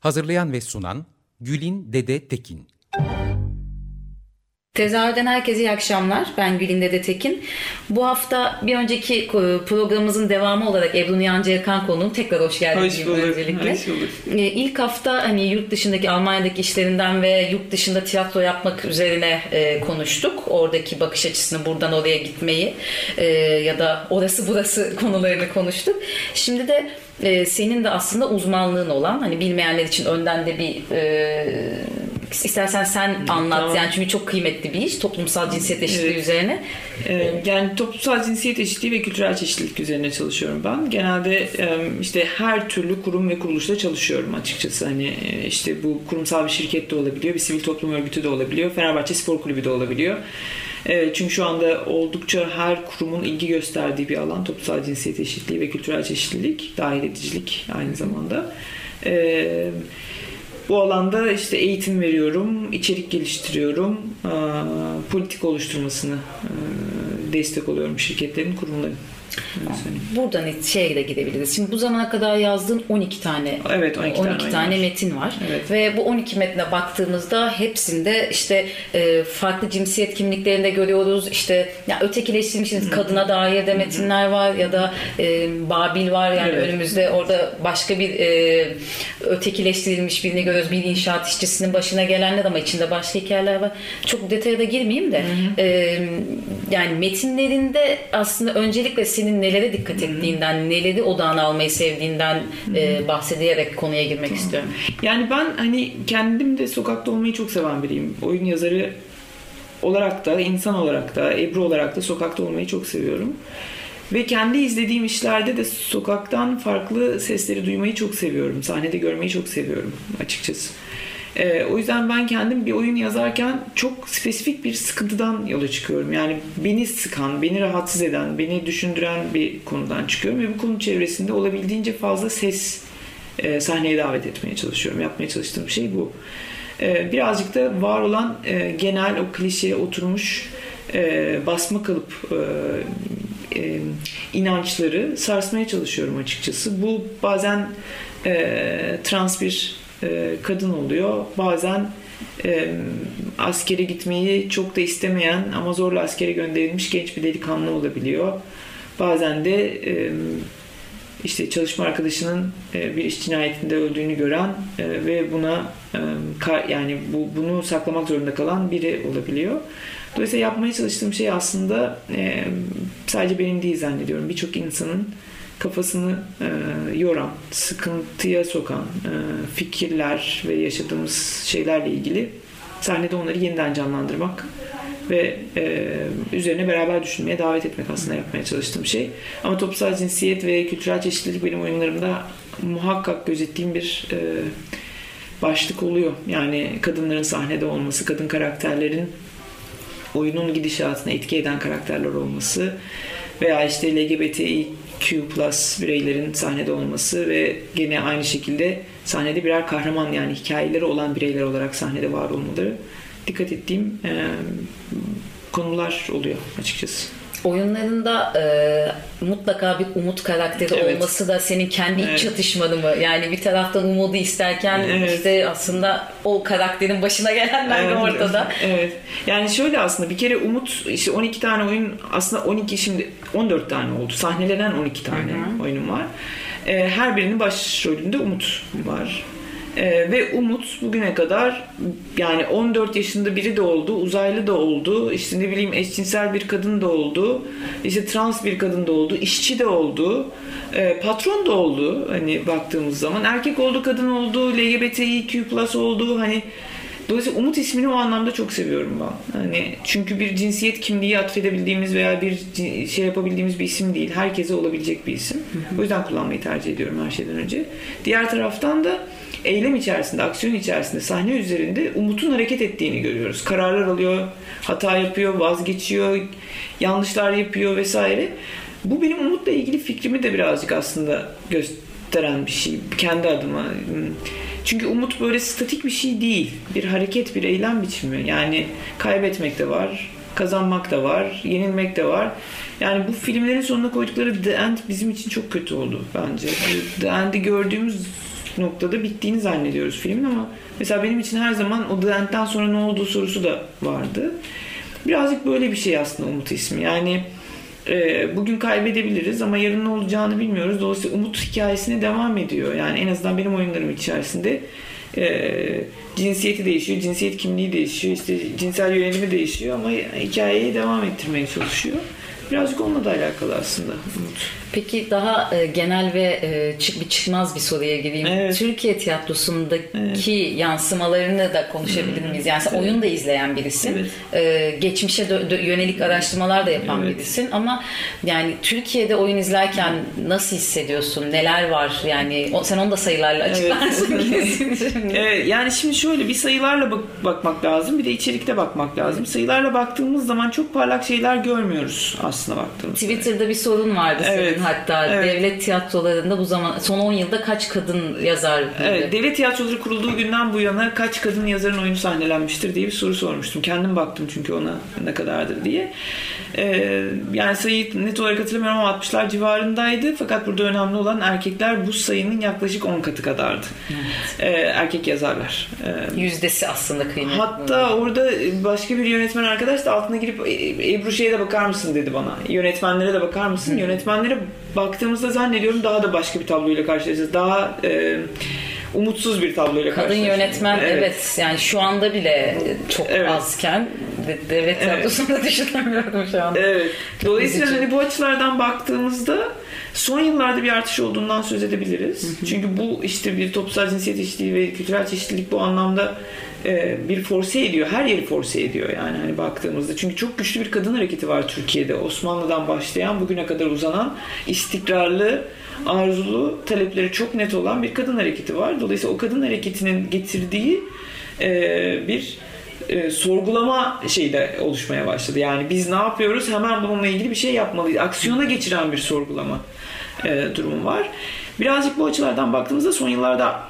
Hazırlayan ve sunan Gülin Dede Tekin. Tezahürden herkese iyi akşamlar. Ben Gülin Dede Tekin. Bu hafta bir önceki programımızın devamı olarak Ebru Niyancı Erkan konuğum. Tekrar hoş geldin. Hoş bulduk. Öncelikle. Hoş bulduk. Ee, İlk hafta hani yurt dışındaki Almanya'daki işlerinden ve yurt dışında tiyatro yapmak üzerine e, konuştuk. Oradaki bakış açısını buradan oraya gitmeyi e, ya da orası burası konularını konuştuk. Şimdi de e, senin de aslında uzmanlığın olan hani bilmeyenler için önden de bir e, istersen sen anlat Tamam. yani çünkü çok kıymetli bir iş toplumsal cinsiyet eşitliği Evet. üzerine. Yani toplumsal cinsiyet eşitliği ve kültürel çeşitlilik üzerine çalışıyorum ben. Genelde işte her türlü kurum ve kuruluşta çalışıyorum açıkçası. Hani e, işte bu kurumsal bir şirket de olabiliyor, bir sivil toplum örgütü de olabiliyor, Fenerbahçe Spor Kulübü de olabiliyor. Çünkü şu anda oldukça her kurumun ilgi gösterdiği bir alan toplumsal cinsiyet eşitliği ve kültürel çeşitlilik, dahil edicilik aynı zamanda. E, Bu alanda işte eğitim veriyorum, içerik geliştiriyorum, politik oluşturmasını destek oluyorum şirketlerin, kurumların. Söyleyeyim. Buradan şeye de gidebiliriz. Şimdi bu zamana kadar yazdığın 12 tane Evet, 12 tane oyun tane var. metin var. Evet. Ve bu 12 metne baktığımızda hepsinde işte e, farklı cinsiyet kimliklerinde görüyoruz. İşte ya ötekileştirilmiş kadına dair de metinler var ya da e, Babil var yani Evet. önümüzde orada başka bir e, ötekileştirilmiş birini görüyoruz. Bir inşaat işçisinin başına gelenler ama içinde başka hikayeler var. Çok detaya da girmeyeyim de e, yani metinlerinde aslında öncelikle senin nelere dikkat ettiğinden, neleri odağına almayı sevdiğinden e, bahsederek konuya girmek istiyorum. Yani ben hani kendim de sokakta olmayı çok seven biriyim. Oyun yazarı olarak da, insan olarak da, Ebru olarak da sokakta olmayı çok seviyorum. Ve kendi izlediğim işlerde de sokaktan farklı sesleri duymayı çok seviyorum. Sahnede görmeyi çok seviyorum açıkçası. Ee, o yüzden ben kendim bir oyun yazarken çok spesifik bir sıkıntıdan yola çıkıyorum. Yani beni sıkan, beni rahatsız eden, beni düşündüren bir konudan çıkıyorum. Ve bu konu çevresinde olabildiğince fazla ses e, sahneye davet etmeye çalışıyorum. Yapmaya çalıştığım şey bu. E, birazcık da var olan e, genel o klişeye oturmuş e, basma kalıp e, e, inançları sarsmaya çalışıyorum açıkçası. Bu bazen e, trans bir e, kadın oluyor. Bazen e, askere gitmeyi çok da istemeyen ama zorla askere gönderilmiş genç bir delikanlı olabiliyor. Bazen de e, işte çalışma arkadaşının e, bir iş cinayetinde öldüğünü gören e, ve buna yani bu bunu saklamak zorunda kalan biri olabiliyor. Dolayısıyla yapmaya çalıştığım şey aslında sadece benim değil zannediyorum. Birçok insanın kafasını e, yoran, sıkıntıya sokan e, fikirler ve yaşadığımız şeylerle ilgili sahnede onları yeniden canlandırmak ve e, üzerine beraber düşünmeye davet etmek aslında yapmaya çalıştığım şey. Ama toplumsal cinsiyet ve kültürel çeşitlilik benim oyunlarımda muhakkak gözettiğim bir e, başlık oluyor. Yani kadınların sahnede olması, kadın karakterlerin oyunun gidişatına etki eden karakterler olması veya işte LGBTIQ plus bireylerin sahnede olması ve gene aynı şekilde sahnede birer kahraman yani hikayeleri olan bireyler olarak sahnede var olmaları dikkat ettiğim e, konular oluyor açıkçası. Oyunlarında e, mutlaka bir umut karakteri Evet. olması da senin kendi iç Evet. çatışmanı mı? Yani bir taraftan umudu isterken Evet. işte aslında o karakterin başına gelenler de Evet, ortada. Evet. Yani şöyle aslında bir kere Umut işte 12 tane oyun aslında 12 şimdi 14 tane oldu. Sahnelenen 12 tane oyunum var. Ee, her birinin başrolünde Umut var. Ee, ve Umut bugüne kadar yani 14 yaşında biri de oldu, uzaylı da oldu, işte ne bileyim eşcinsel bir kadın da oldu, işte trans bir kadın da oldu, işçi de oldu, e, patron da oldu hani baktığımız zaman. Erkek oldu, kadın oldu, LGBTIQ plus oldu hani Dolayısıyla Umut ismini o anlamda çok seviyorum ben. Hani çünkü bir cinsiyet kimliği atfedebildiğimiz veya bir şey yapabildiğimiz bir isim değil. Herkese olabilecek bir isim. O yüzden kullanmayı tercih ediyorum her şeyden önce. Diğer taraftan da eylem içerisinde, aksiyon içerisinde, sahne üzerinde Umut'un hareket ettiğini görüyoruz. Kararlar alıyor, hata yapıyor, vazgeçiyor, yanlışlar yapıyor vesaire. Bu benim Umut'la ilgili fikrimi de birazcık aslında gösteren bir şey kendi adıma. Çünkü umut böyle statik bir şey değil. Bir hareket, bir eylem biçimi. Yani kaybetmek de var, kazanmak da var, yenilmek de var. Yani bu filmlerin sonuna koydukları The End bizim için çok kötü oldu bence. The End'i gördüğümüz noktada bittiğini zannediyoruz filmin ama mesela benim için her zaman o End'den sonra ne olduğu sorusu da vardı. Birazcık böyle bir şey aslında Umut ismi. Yani e, bugün kaybedebiliriz ama yarın ne olacağını bilmiyoruz. Dolayısıyla umut hikayesine devam ediyor. Yani en azından benim oyunlarım içerisinde e, cinsiyeti değişiyor, cinsiyet kimliği değişiyor, işte cinsel yönelimi değişiyor ama hikayeyi devam ettirmeye çalışıyor. Birazcık onunla da alakalı aslında umut. Peki daha e, genel ve e, çık bir çıkmaz bir soruya gireyim. Evet. Türkiye tiyatrosundaki yansımalarını da konuşabilir miyiz? Yani sen oyun da izleyen birisin. Evet. E, geçmişe yönelik araştırmalar da yapan Evet. birisin ama yani Türkiye'de oyun izlerken nasıl hissediyorsun? Neler var? Yani o, sen onu da sayılarla açıklarsın. kesin. Evet, yani şimdi şöyle bir sayılarla bak- bakmak lazım bir de içerikte bakmak lazım. Sayılarla baktığımız zaman çok parlak şeyler görmüyoruz aslında baktığımızda. Twitter'da bir sorun vardı Evet. Senin hatta. Evet. Devlet tiyatrolarında bu zaman son 10 yılda kaç kadın yazar? Evet, devlet tiyatroları kurulduğu günden bu yana kaç kadın yazarın oyunu sahnelenmiştir diye bir soru sormuştum. Kendim baktım çünkü ona ne kadardır diye. Ee, yani sayıyı net olarak hatırlamıyorum ama 60'lar civarındaydı. Fakat burada önemli olan erkekler bu sayının yaklaşık 10 katı kadardı. Ee, erkek yazarlar. Ee, Yüzdesi aslında kıymetli. Hatta orada başka bir yönetmen arkadaş da altına girip "E, Ebru şeye de bakar mısın dedi bana. Yönetmenlere de bakar mısın? Yönetmenlere baktığımızda zannediyorum daha da başka bir tabloyla karşılaşacağız. Daha e, umutsuz bir tabloyla Kadın yönetmen evet. yani şu anda bile çok Evet. azken de- devlet tiyatrosunda düşünemiyorum şu anda. Evet. Dolayısıyla Üzücü. hani bu açılardan baktığımızda son yıllarda bir artış olduğundan söz edebiliriz. Çünkü bu işte bir toplumsal cinsiyet eşitliği ve kültürel çeşitlilik bu anlamda e, bir force ediyor. Her yeri force ediyor yani hani baktığımızda. Çünkü çok güçlü bir kadın hareketi var Türkiye'de. Osmanlı'dan başlayan bugüne kadar uzanan istikrarlı, arzulu, talepleri çok net olan bir kadın hareketi var. Dolayısıyla o kadın hareketinin getirdiği e, bir e, sorgulama şeyi de oluşmaya başladı. Yani biz ne yapıyoruz? Hemen bununla ilgili bir şey yapmalıyız. Aksiyona geçiren bir sorgulama e, durumu var. Birazcık bu açılardan baktığımızda son yıllarda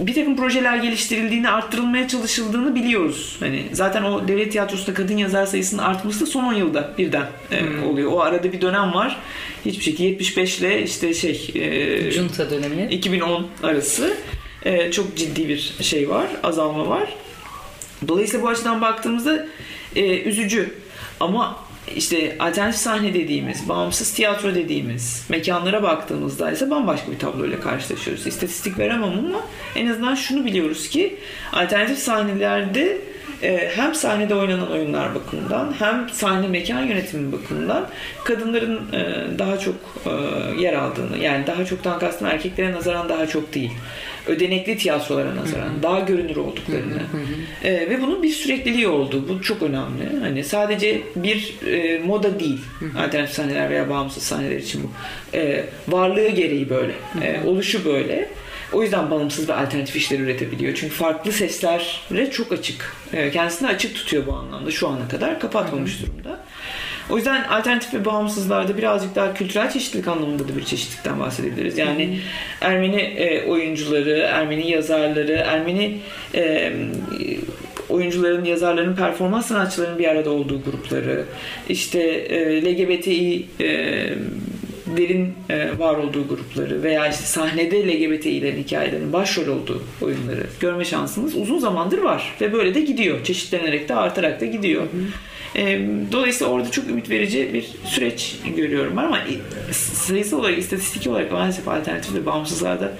bir takım projeler geliştirildiğini, arttırılmaya çalışıldığını biliyoruz. Hani zaten o devlet tiyatrosunda kadın yazar sayısının artması da son 10 yılda birden e, oluyor. O arada bir dönem var. Hiçbir şekilde 75 ile işte şey e, Junta dönemi. 2010 arası e, çok ciddi bir şey var, azalma var. Dolayısıyla bu açıdan baktığımızda e, üzücü. Ama işte alternatif sahne dediğimiz, bağımsız tiyatro dediğimiz mekanlara baktığımızda ise bambaşka bir tabloyla karşılaşıyoruz. İstatistik veremem ama en azından şunu biliyoruz ki alternatif sahnelerde e, hem sahnede oynanan oyunlar bakımından hem sahne mekan yönetimi bakımından kadınların e, daha çok e, yer aldığını yani daha çoktan kastım erkeklere nazaran daha çok değil ödenekli tiyatrolara nazaran daha görünür olduklarını e, ve bunun bir sürekliliği oldu. Bu çok önemli. Hani sadece bir e, moda değil alternatif sahneler veya bağımsız sahneler için bu. E, varlığı gereği böyle. E, oluşu böyle. O yüzden bağımsız ve alternatif işler üretebiliyor. Çünkü farklı seslere çok açık. E, kendisini açık tutuyor bu anlamda şu ana kadar. Kapatmamış durumda. O yüzden alternatif ve bağımsızlarda birazcık daha kültürel çeşitlilik anlamında da bir çeşitlilikten bahsedebiliriz. Yani Ermeni e, oyuncuları, Ermeni yazarları, Ermeni e, oyuncuların, yazarların, performans sanatçılarının bir arada olduğu grupları, işte e, LGBTİ e, derin e, var olduğu grupları veya işte sahnede LGBTİ'lerin hikayelerinin başrol olduğu oyunları görme şansımız uzun zamandır var ve böyle de gidiyor. Çeşitlenerek de artarak da gidiyor. E, dolayısıyla orada çok ümit verici bir süreç görüyorum ben ama sayısal olarak, istatistik olarak maalesef alternatif ve bağımsızlarda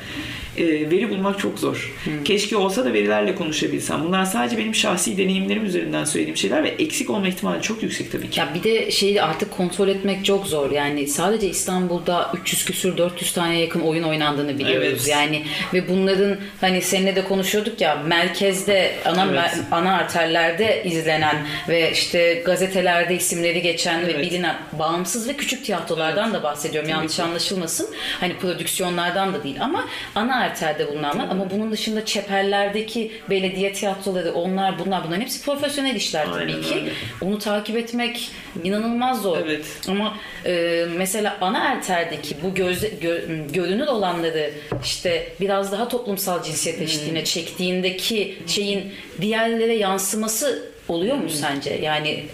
e, veri bulmak çok zor. Keşke olsa da verilerle konuşabilsem. Bunlar sadece benim şahsi deneyimlerim üzerinden söylediğim şeyler ve eksik olma ihtimali çok yüksek tabii ki. Ya bir de şeyi artık kontrol etmek çok zor. Yani sadece İstanbul'da 300 küsür 400 tane yakın oyun oynandığını biliyoruz. Evet. Yani ve bunların hani seninle de konuşuyorduk ya merkezde ana Evet. mer- ana arterlerde izlenen ve işte gazetelerde isimleri geçen ve Evet. bilinen bağımsız ve küçük tiyatrolardan da bahsediyorum. Tabii Yanlış ki. anlaşılmasın. Hani prodüksiyonlardan da değil ama ana arterde bulunan var. Ama bunun dışında çeperlerdeki belediye tiyatroları onlar bunlar bunların hepsi profesyonel işler tabii Aynen ki. öyle. Onu takip etmek inanılmaz zor. Evet. Ama e, mesela ana erterdeki bu gözle, gö- görünür olanları işte biraz daha toplumsal cinsiyet eşitliğine çektiğindeki şeyin diğerlere yansıması oluyor mu sence? Yani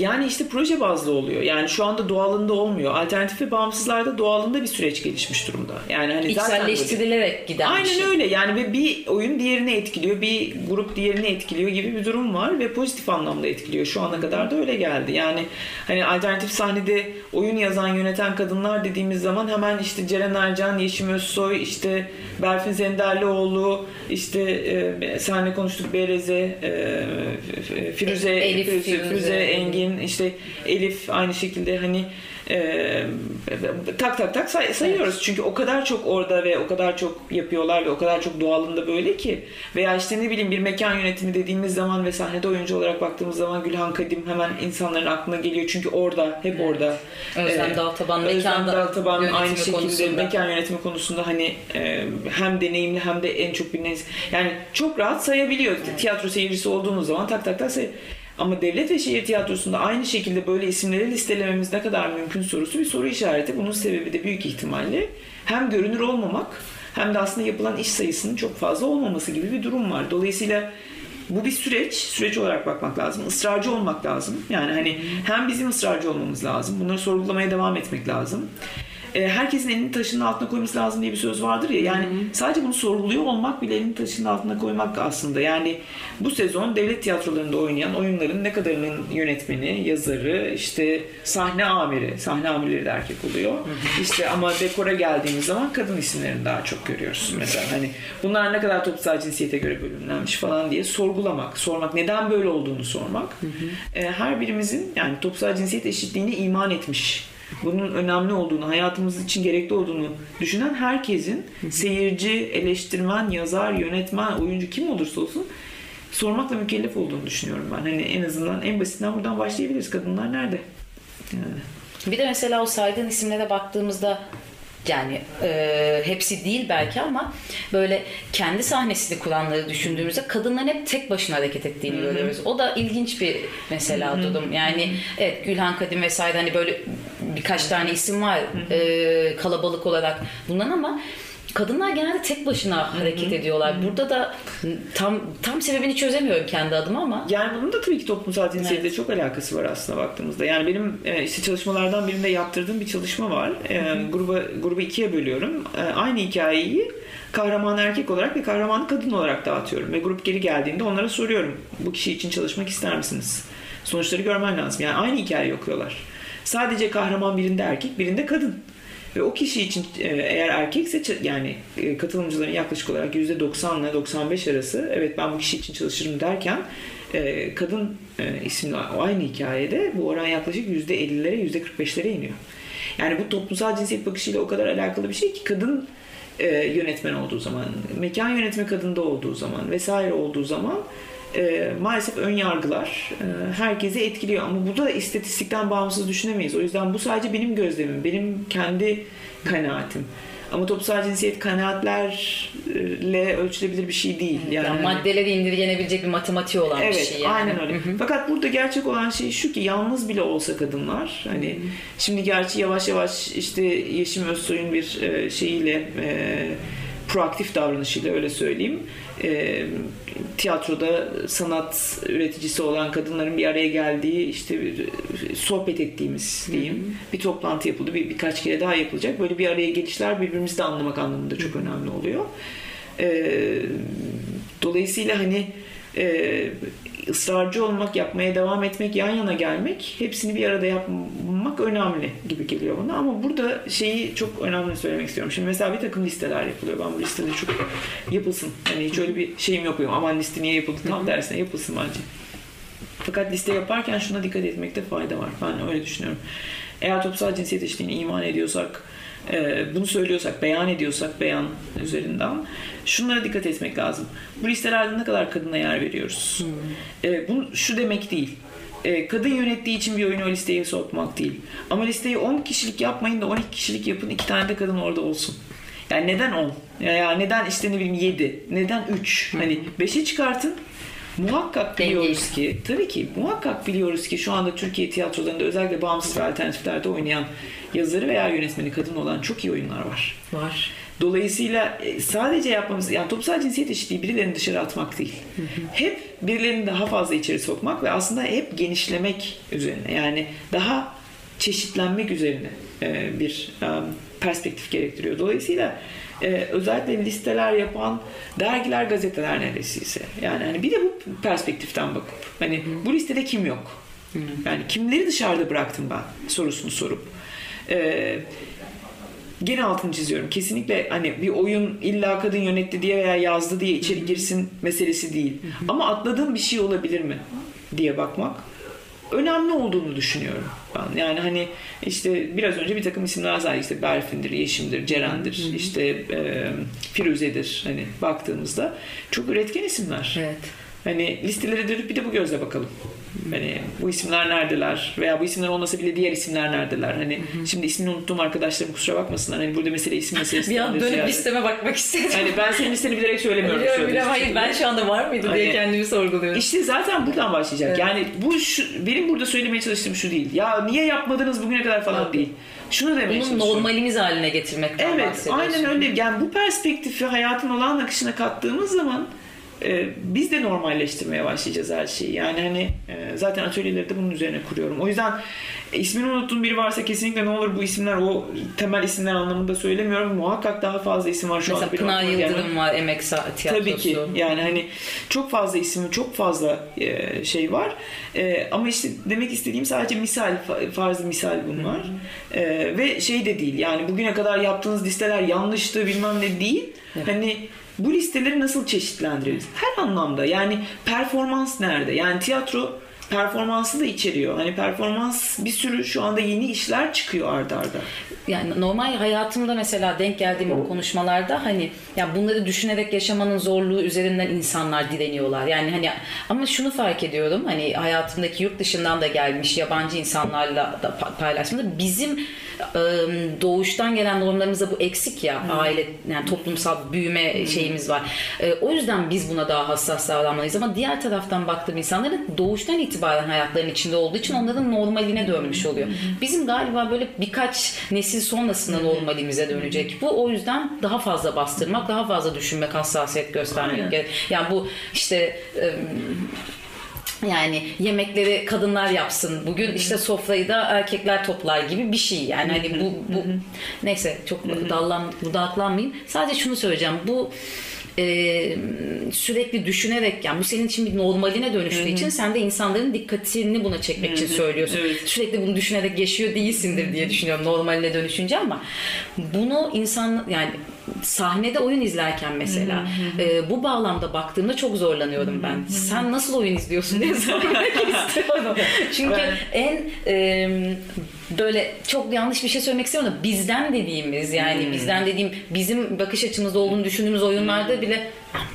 Yani işte proje bazlı oluyor. Yani şu anda doğalında olmuyor. Alternatif ve bağımsızlarda doğalında bir süreç gelişmiş durumda. Yani hani zaten böyle. içselleştirilerek giden bir Aynen şey. öyle yani bir oyun diğerini etkiliyor, bir grup diğerini etkiliyor gibi bir durum var ve pozitif anlamda etkiliyor. Şu ana kadar da öyle geldi. Yani hani alternatif sahnede oyun yazan, yöneten kadınlar dediğimiz zaman hemen işte Ceren Ercan, Yeşim Özsoy, işte Berfin Zenderlioğlu, işte e, seninle konuştuk Bereze, e, Firuze, Elif, Firuze, Firuze, Firuze, Engin, işte Elif aynı şekilde hani e, tak tak tak say- sayıyoruz. Çünkü o kadar çok orada ve o kadar çok yapıyorlar ve o kadar çok doğalında böyle ki. Veya işte ne bileyim bir mekan yönetimi dediğimiz zaman ve sahnede oyuncu olarak baktığımız zaman Gülhan Kadim hemen insanların aklına geliyor. Çünkü orada, hep orada. Özlem Ee, Daltaban mekanda Daltaban aynı şekilde konusunda. mekan yönetimi konusunda hani e, hem deneyimli hem de en çok bilinen yani çok rahat sayabiliyor. Tiyatro seyircisi olduğumuz zaman tak tak tak say ama devlet ve şehir tiyatrosunda aynı şekilde böyle isimleri listelememiz ne kadar mümkün sorusu bir soru işareti. Bunun sebebi de büyük ihtimalle hem görünür olmamak hem de aslında yapılan iş sayısının çok fazla olmaması gibi bir durum var. Dolayısıyla bu bir süreç. Süreç olarak bakmak lazım. Israrcı olmak lazım. Yani hani hem bizim ısrarcı olmamız lazım. Bunları sorgulamaya devam etmek lazım. E, herkesin elini taşının altına koyması lazım diye bir söz vardır ya. Yani sadece bunu sorguluyor olmak bile elini taşının altına koymak aslında. Yani bu sezon devlet tiyatrolarında oynayan oyunların ne kadarının yönetmeni, yazarı, işte sahne amiri, sahne amirleri de erkek oluyor. İşte ama dekora geldiğimiz zaman kadın isimlerini daha çok görüyoruz. Mesela hani bunlar ne kadar toplumsal cinsiyete göre bölümlenmiş falan diye sorgulamak, sormak, neden böyle olduğunu sormak. E, her birimizin yani toplumsal cinsiyet eşitliğine iman etmiş bunun önemli olduğunu, hayatımız için gerekli olduğunu düşünen herkesin seyirci, eleştirmen, yazar, yönetmen, oyuncu kim olursa olsun sormakla mükellef olduğunu düşünüyorum ben. Hani en azından en basitinden buradan başlayabiliriz. Kadınlar nerede? Yani. Bir de mesela o saydığın isimlere baktığımızda yani e, hepsi değil belki ama böyle kendi sahnesini kuranları düşündüğümüzde kadınların hep tek başına hareket ettiğini görüyoruz. O da ilginç bir mesela durum. Yani evet Gülhan Kadim vesaire hani böyle birkaç tane isim var e, kalabalık olarak bundan ama kadınlar genelde tek başına hareket ediyorlar. Burada da tam tam sebebini çözemiyorum kendi adıma ama Yani bunun da tabii ki toplumsal cinsiyetle Evet. çok alakası var aslında baktığımızda. Yani benim e, işte çalışmalardan birinde yaptırdığım bir çalışma var. E, gruba grubu ikiye bölüyorum. E, aynı hikayeyi kahraman erkek olarak ve kahraman kadın olarak dağıtıyorum. Ve grup geri geldiğinde onlara soruyorum. Bu kişi için çalışmak ister misiniz? Sonuçları görmen lazım. Yani aynı hikayeyi okuyorlar. Sadece kahraman birinde erkek, birinde kadın. Ve o kişi için e, eğer erkekse yani e, katılımcıların yaklaşık olarak %90 ile 95 arası evet ben bu kişi için çalışırım derken e, kadın isimli aynı hikayede bu oran yaklaşık %50'lere %45'lere iniyor. Yani bu toplumsal cinsiyet bakışıyla o kadar alakalı bir şey ki kadın yönetmen olduğu zaman, mekan yönetme kadında olduğu zaman vesaire olduğu zaman e, maalesef ön yargılar e, herkesi etkiliyor. Ama burada da istatistikten bağımsız düşünemeyiz. O yüzden bu sadece benim gözlemim, benim kendi kanaatim. Ama toplumsal cinsiyet kanaatlerle ölçülebilir bir şey değil. Yani, yani maddeleri indirgenebilecek bir matematiği olan bir Evet, şey yani. aynen öyle. Fakat burada gerçek olan şey şu ki yalnız bile olsa kadınlar hani şimdi gerçi yavaş yavaş işte Yeşim Özsoy'un bir e, şeyiyle e, proaktif davranışıyla öyle söyleyeyim. E, tiyatroda sanat üreticisi olan kadınların bir araya geldiği işte bir, sohbet ettiğimiz diyeyim bir toplantı yapıldı. Bir, birkaç kere daha yapılacak. Böyle bir araya gelişler birbirimizi de anlamak anlamında çok önemli oluyor. E, dolayısıyla hani e, ısrarcı olmak, yapmaya devam etmek, yan yana gelmek, hepsini bir arada yapmak önemli gibi geliyor bana. Ama burada şeyi çok önemli söylemek istiyorum. Şimdi mesela bir takım listeler yapılıyor. Ben bu listeleri çok yapılsın. Hani hiç öyle bir şeyim yok benim. Aman liste niye yapıldı tam dersine yapılsın bence. Fakat liste yaparken şuna dikkat etmekte fayda var. Ben öyle düşünüyorum. Eğer toplumsal cinsiyet eşitliğine iman ediyorsak, bunu söylüyorsak, beyan ediyorsak beyan üzerinden şunlara dikkat etmek lazım. Bu listelerde ne kadar kadına yer veriyoruz? E, bu şu demek değil. E, kadın yönettiği için bir oyunu o listeye sokmak değil. Ama listeyi 10 kişilik yapmayın da 12 kişilik yapın. iki tane de kadın orada olsun. Yani neden 10? Ya, ya neden işte ne bileyim 7? Neden 3? Hani 5'i çıkartın. Muhakkak biliyoruz ki, tabii ki muhakkak biliyoruz ki şu anda Türkiye tiyatrolarında özellikle bağımsız ve alternatiflerde oynayan yazarı veya yönetmeni kadın olan çok iyi oyunlar var. Var. Dolayısıyla e, sadece yapmamız, yani toplumsal cinsiyet eşitliği birilerini dışarı atmak değil. Hep birilerini daha fazla içeri sokmak ve aslında hep genişlemek üzerine yani daha çeşitlenmek üzerine e, bir e, perspektif gerektiriyor. Dolayısıyla e, özellikle listeler yapan dergiler, gazeteler neredeyse. Yani hani bir de bu perspektiften bakıp hani bu listede kim yok? Yani kimleri dışarıda bıraktım ben sorusunu sorup e, gene altını çiziyorum. Kesinlikle hani bir oyun illa kadın yönetti diye veya yazdı diye içeri girsin meselesi değil. Ama atladığım bir şey olabilir mi diye bakmak önemli olduğunu düşünüyorum ben. Yani hani işte biraz önce bir takım isimler saydık. İşte Berfin'dir, Yeşim'dir, Ceren'dir, işte e, Firuze'dir hani baktığımızda çok üretken isimler. Evet. Hani listelere dönüp bir de bu gözle bakalım. Hani bu isimler neredeler veya bu isimler olmasa bile diğer isimler neredeler? Hani şimdi ismini unuttuğum arkadaşlarım kusura bakmasınlar. Hani burada mesele isim meselesi. Bir an dönüp Yani- listeme bakmak istedim. Hani ben senin listeni bilerek söylemiyorum. Biliyorum biliyorum. Hayır ben şu anda var mıydı diye Hani- kendimi sorguluyorum. İşte zaten buradan başlayacak. Evet. Yani bu şu, benim burada söylemeye çalıştığım şu değil. Ya niye yapmadınız bugüne kadar falan Evet. değil. Şunu demeye Bunu çalışıyorum. normalimiz haline getirmekten Evet, aynen öyle. Yani bu perspektifi hayatın olağan akışına kattığımız zaman e, biz de normalleştirmeye başlayacağız her şeyi. Yani hani e, zaten atölyeleri de bunun üzerine kuruyorum. O yüzden e, ismini unuttuğum biri varsa kesinlikle ne olur bu isimler o temel isimler anlamında söylemiyorum. Muhakkak daha fazla isim var şu Mesela benim Pınar. Yıldırım var Emek Tiyatrosu. Tabii ki yani hani çok fazla isim çok fazla e, şey var E, ama işte demek istediğim sadece misal fa- farz misal bunlar E, ve şey de değil yani bugüne kadar yaptığınız listeler yanlıştı bilmem ne değil hani bu listeleri nasıl çeşitlendiririz her anlamda. Yani performans nerede? Yani tiyatro performansı da içeriyor. Hani performans bir sürü şu anda yeni işler çıkıyor ardarda. arda. Yani normal hayatımda mesela denk geldiğim bu konuşmalarda hani ya bunları düşünerek yaşamanın zorluğu üzerinden insanlar direniyorlar. Yani hani ama şunu fark ediyorum hani hayatımdaki yurt dışından da gelmiş yabancı insanlarla da pa- paylaştığımda bizim doğuştan gelen normlarımızda bu eksik ya aile yani toplumsal büyüme şeyimiz var. O yüzden biz buna daha hassas davranmalıyız ama diğer taraftan baktığım insanların doğuştan itibaren hayatlarının içinde olduğu için onların normaline dönmüş oluyor. Bizim galiba böyle birkaç nesil sonrasında normalimize dönecek. Bu o yüzden daha fazla bastırmak, daha fazla düşünmek, hassasiyet göstermek Aynen. gerek. Yani bu işte ım, yani yemekleri kadınlar yapsın. Bugün işte sofrayı da erkekler toplar gibi bir şey. Yani hani bu bu neyse çok dallan budaklanmayayım. Sadece şunu söyleyeceğim. Bu e, sürekli düşünerek yani bu senin için bir normaline dönüştüğü için sen de insanların dikkatini buna çekmek için söylüyorsun. Evet. Sürekli bunu düşünerek yaşıyor değilsindir diye düşünüyorum normaline dönüşünce ama bunu insan yani sahnede oyun izlerken mesela e, bu bağlamda baktığımda çok zorlanıyorum ben. Sen nasıl oyun izliyorsun diye sormak istiyorum. Çünkü Evet. en e, böyle çok yanlış bir şey söylemek istemiyorum da bizden dediğimiz yani bizden dediğim bizim bakış açımızda olduğunu düşündüğümüz oyunlarda bile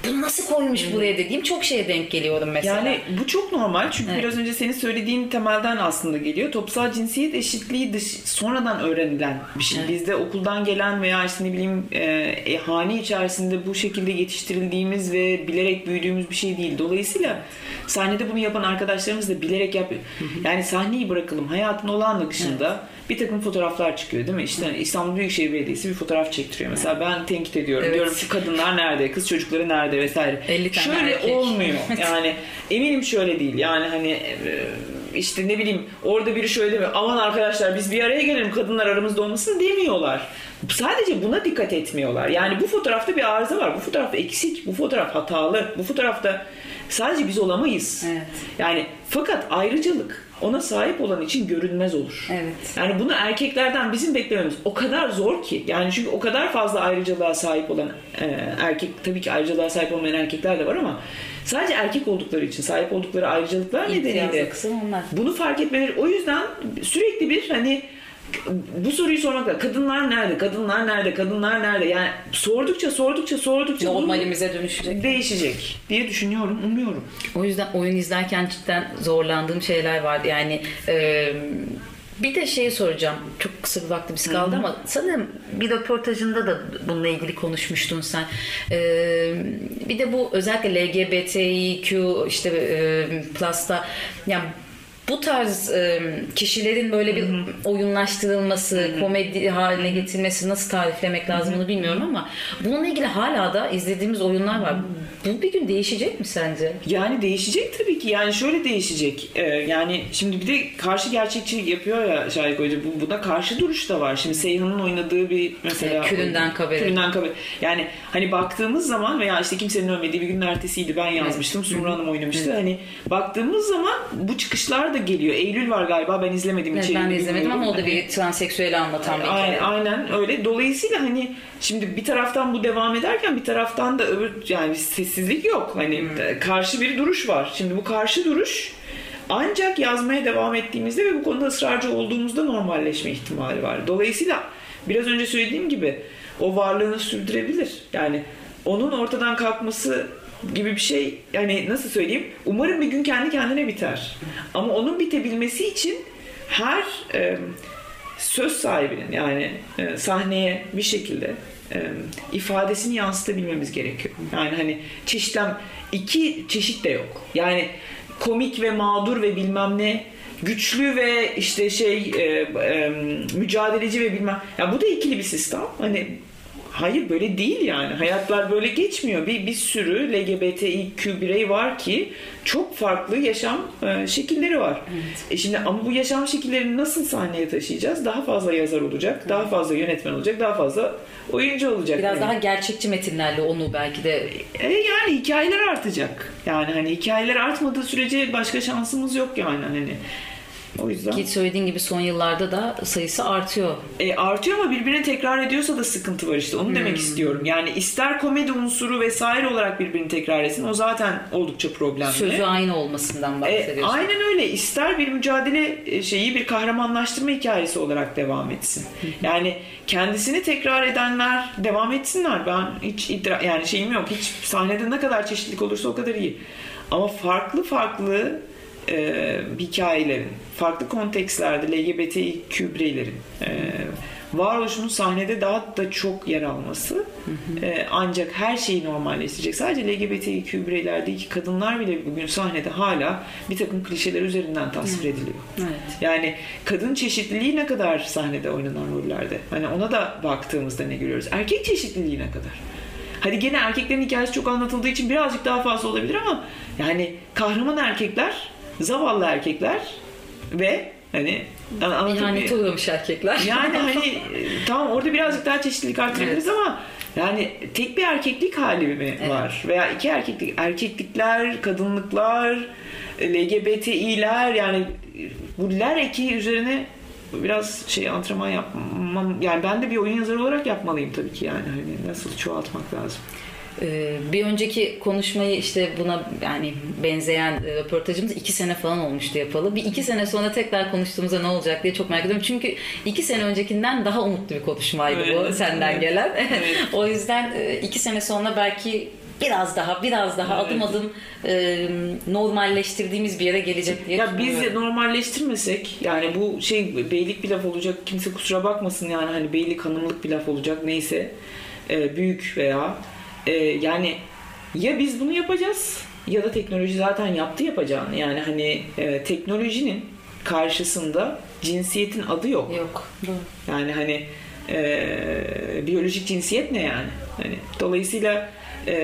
bunu nasıl koymuş buraya dediğim çok şeye denk geliyorum mesela. Yani bu çok normal çünkü Evet. biraz önce senin söylediğin temelden aslında geliyor. Toplumsal cinsiyet eşitliği dış, sonradan öğrenilen bir şey. Evet. Bizde okuldan gelen veya işte ne bileyim e, e, hane içerisinde bu şekilde yetiştirildiğimiz ve bilerek büyüdüğümüz bir şey değil. Dolayısıyla sahnede bunu yapan arkadaşlarımız da bilerek yapıyor. Yani sahneyi bırakalım. Hayatın olağan akışında bir takım fotoğraflar çıkıyor değil mi? İşte İstanbul Büyükşehir Belediyesi bir fotoğraf çektiriyor. Mesela ben tenkit ediyorum. Evet. Diyorum ki kadınlar nerede? Kız çocukları nerede? Vesaire. 50 tane Şöyle erkek. olmuyor. Yani eminim şöyle değil. Yani hani e, işte ne bileyim orada biri şöyle demiyor. Aman arkadaşlar biz bir araya gelelim kadınlar aramızda olmasın demiyorlar. Sadece buna dikkat etmiyorlar. Yani bu fotoğrafta bir arıza var. Bu fotoğraf eksik. Bu fotoğraf hatalı. Bu fotoğrafta Sadece biz olamayız. Evet. Yani fakat ayrıcalık ona sahip olan için görünmez olur. Evet. Yani bunu erkeklerden bizim beklememiz o kadar zor ki. Yani çünkü o kadar fazla ayrıcalığa sahip olan e, erkek tabii ki ayrıcalığa sahip olmayan erkekler de var ama sadece erkek oldukları için sahip oldukları ayrıcalıklar nedeniyle İmtiyazlı onlar. bunu fark etmeleri o yüzden sürekli bir hani bu soruyu sormak lazım. Kadınlar nerede? Kadınlar nerede? Kadınlar nerede? Yani sordukça sordukça sordukça Normalimize dönüşecek. değişecek diye düşünüyorum, umuyorum. O yüzden oyun izlerken cidden zorlandığım şeyler vardı. Yani e, bir de şey soracağım. Çok kısa bir vaktimiz kaldı ama sanırım bir röportajında da bununla ilgili konuşmuştun sen. E, bir de bu özellikle LGBTİQ işte e, Plus'ta yani bu tarz e, kişilerin böyle bir oyunlaştırılması, komedi haline getirilmesi nasıl tariflemek lazım bunu bilmiyorum ama bununla ilgili hala da izlediğimiz oyunlar var. Bu bir gün değişecek mi sence? Yani değişecek tabii ki. Yani şöyle değişecek. Ee, yani şimdi bir de karşı gerçekçi yapıyor ya Şahik Hoca. Bu, buna karşı duruş da var. Şimdi Seyhan'ın oynadığı bir mesela... Külünden Kabere. Külünden Kabere. Yani hani baktığımız zaman veya işte kimsenin ölmediği bir günün ertesiydi ben yazmıştım. Sumru Hanım oynamıştı. Hani baktığımız zaman bu çıkışlar da geliyor. Eylül var galiba ben izlemedim. Evet, ben de izlemedim ama o da bir transseksüeli anlatan bir. Aynen, aynen öyle. Dolayısıyla hani şimdi bir taraftan bu devam ederken bir taraftan da öbür yani sessizlik yok. Hani Hmm. karşı bir duruş var. Şimdi bu karşı duruş ancak yazmaya devam ettiğimizde ve bu konuda ısrarcı olduğumuzda normalleşme ihtimali var. Dolayısıyla biraz önce söylediğim gibi o varlığını sürdürebilir. Yani onun ortadan kalkması gibi bir şey yani nasıl söyleyeyim umarım bir gün kendi kendine biter. Ama onun bitebilmesi için her e, söz sahibinin yani e, sahneye bir şekilde e, ifadesini yansıtabilmemiz gerekiyor. Yani hani çeşitlem iki çeşit de yok. Yani komik ve mağdur ve bilmem ne güçlü ve işte şey e, e, mücadeleci ve bilmem ya bu da ikili bir sistem. Hani Hayır böyle değil yani. Hayatlar böyle geçmiyor. Bir, bir sürü LGBTİQ birey var ki çok farklı yaşam e, şekilleri var. E şimdi ama bu yaşam şekillerini nasıl sahneye taşıyacağız? Daha fazla yazar olacak, daha fazla yönetmen olacak, daha fazla oyuncu olacak. Biraz Yani. daha gerçekçi metinlerle onu belki de E yani hikayeler artacak. Yani hani hikayeler artmadığı sürece başka şansımız yok yani hani. O yüzden. ki söylediğin gibi son yıllarda da sayısı artıyor. E, artıyor ama birbirini tekrar ediyorsa da sıkıntı var işte. Onu Hmm. demek istiyorum. Yani ister komedi unsuru vesaire olarak birbirini tekrar etsin. O zaten oldukça problemli. Sözü aynı olmasından E, bahsediyorsun. aynen öyle. İster bir mücadele e, şeyi bir kahramanlaştırma hikayesi olarak devam etsin. Yani kendisini tekrar edenler devam etsinler. Ben hiç idra yani şeyim yok. Hiç sahnede ne kadar çeşitlilik olursa o kadar iyi. Ama farklı farklı e, hikayelerin, farklı kontekstlerde LGBTQ bireylerin e, varoluşunun sahnede daha da çok yer alması e, ancak her şeyi normalleştirecek. Sadece LGBTQ bireyler değil ki kadınlar bile bugün sahnede hala bir takım klişeler üzerinden tasvir ediliyor. Evet. Yani kadın çeşitliliği ne kadar sahnede oynanan rollerde? Hani ona da baktığımızda ne görüyoruz? Erkek çeşitliliği ne kadar? Hadi gene erkeklerin hikayesi çok anlatıldığı için birazcık daha fazla olabilir ama yani kahraman erkekler, zavallı erkekler ve hani İhanete uğramış erkekler. yani hani tamam orada birazcık daha çeşitlilik arttırabiliriz ama yani tek bir erkeklik hali mi var? Veya iki erkeklik, erkeklikler, kadınlıklar, LGBTİ'ler yani bu ler eki üzerine biraz şey antrenman yapmam yani ben de bir oyun yazarı olarak yapmalıyım tabii ki yani hani nasıl çoğaltmak lazım. Ee, bir önceki konuşmayı işte buna yani benzeyen e, röportajımız iki sene falan olmuştu yapalı. Bir iki sene sonra tekrar konuştuğumuzda ne olacak diye çok merak ediyorum. Çünkü iki sene öncekinden daha umutlu bir konuşmaydı bu Evet, senden evet. gelen. Evet. o yüzden e, iki sene sonra belki biraz daha biraz daha Evet. adım adım e, normalleştirdiğimiz bir yere gelecek diye Ya biz normalleştirmesek yani bu şey beylik bir laf olacak kimse kusura bakmasın yani hani beylik hanımlık bir laf olacak neyse e, büyük veya e, yani ya biz bunu yapacağız ya da teknoloji zaten yaptı yapacağını yani hani e, teknolojinin karşısında cinsiyetin adı yok. Yok. Doğru. Yani hani e, biyolojik cinsiyet ne yani? Hani dolayısıyla e,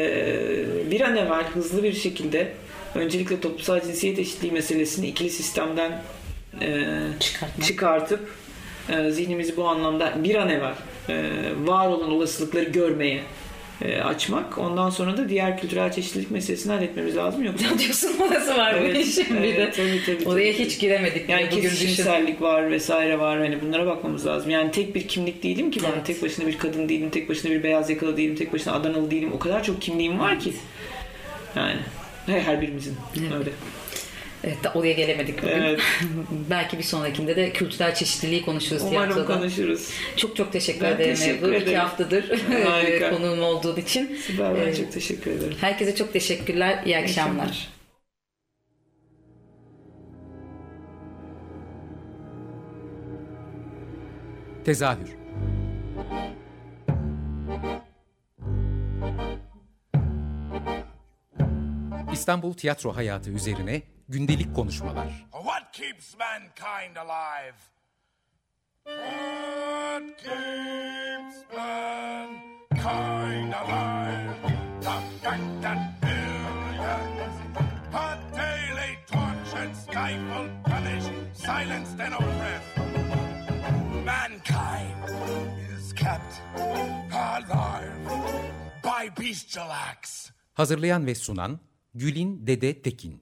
bir an evvel hızlı bir şekilde öncelikle toplumsal cinsiyet eşitliği meselesini ikili sistemden e, çıkartıp e, zihnimizi bu anlamda bir an evvel e, var olan olasılıkları görmeye e, açmak. Ondan sonra da diğer kültürel çeşitlilik meselesini halletmemiz lazım. Yoksa Diyorsun orası var Evet, bu işin bir de. evet, tabii, tabii, Oraya tabii. hiç giremedik. yani kesişimsellik var vesaire var. Hani bunlara bakmamız lazım. Yani tek bir kimlik değilim ki ben. Evet. Tek başına bir kadın değilim. Tek başına bir beyaz yakalı değilim. Tek başına Adanalı değilim. O kadar çok kimliğim var ki. Yani her, birimizin öyle. Evet, oraya gelemedik bugün. Evet. Belki bir sonrakinde de kültürel çeşitliliği konuşuruz Umarım tiyatroda. konuşuruz. Çok çok teşekkür Ben ederim teşekkür Ebru. İki ederim. haftadır Harika. konuğum olduğu için. Süper ben Ee, çok teşekkür ederim. Herkese çok teşekkürler. İyi akşamlar. Tezahür İstanbul tiyatro hayatı üzerine gündelik konuşmalar. What keeps mankind alive? What keeps mankind alive? The fact that billions are daily tortured, stifled, punished, silenced, and oppressed. Mankind is kept alive by bestial acts. Hazırlayan ve sunan Gülin Dede Tekin.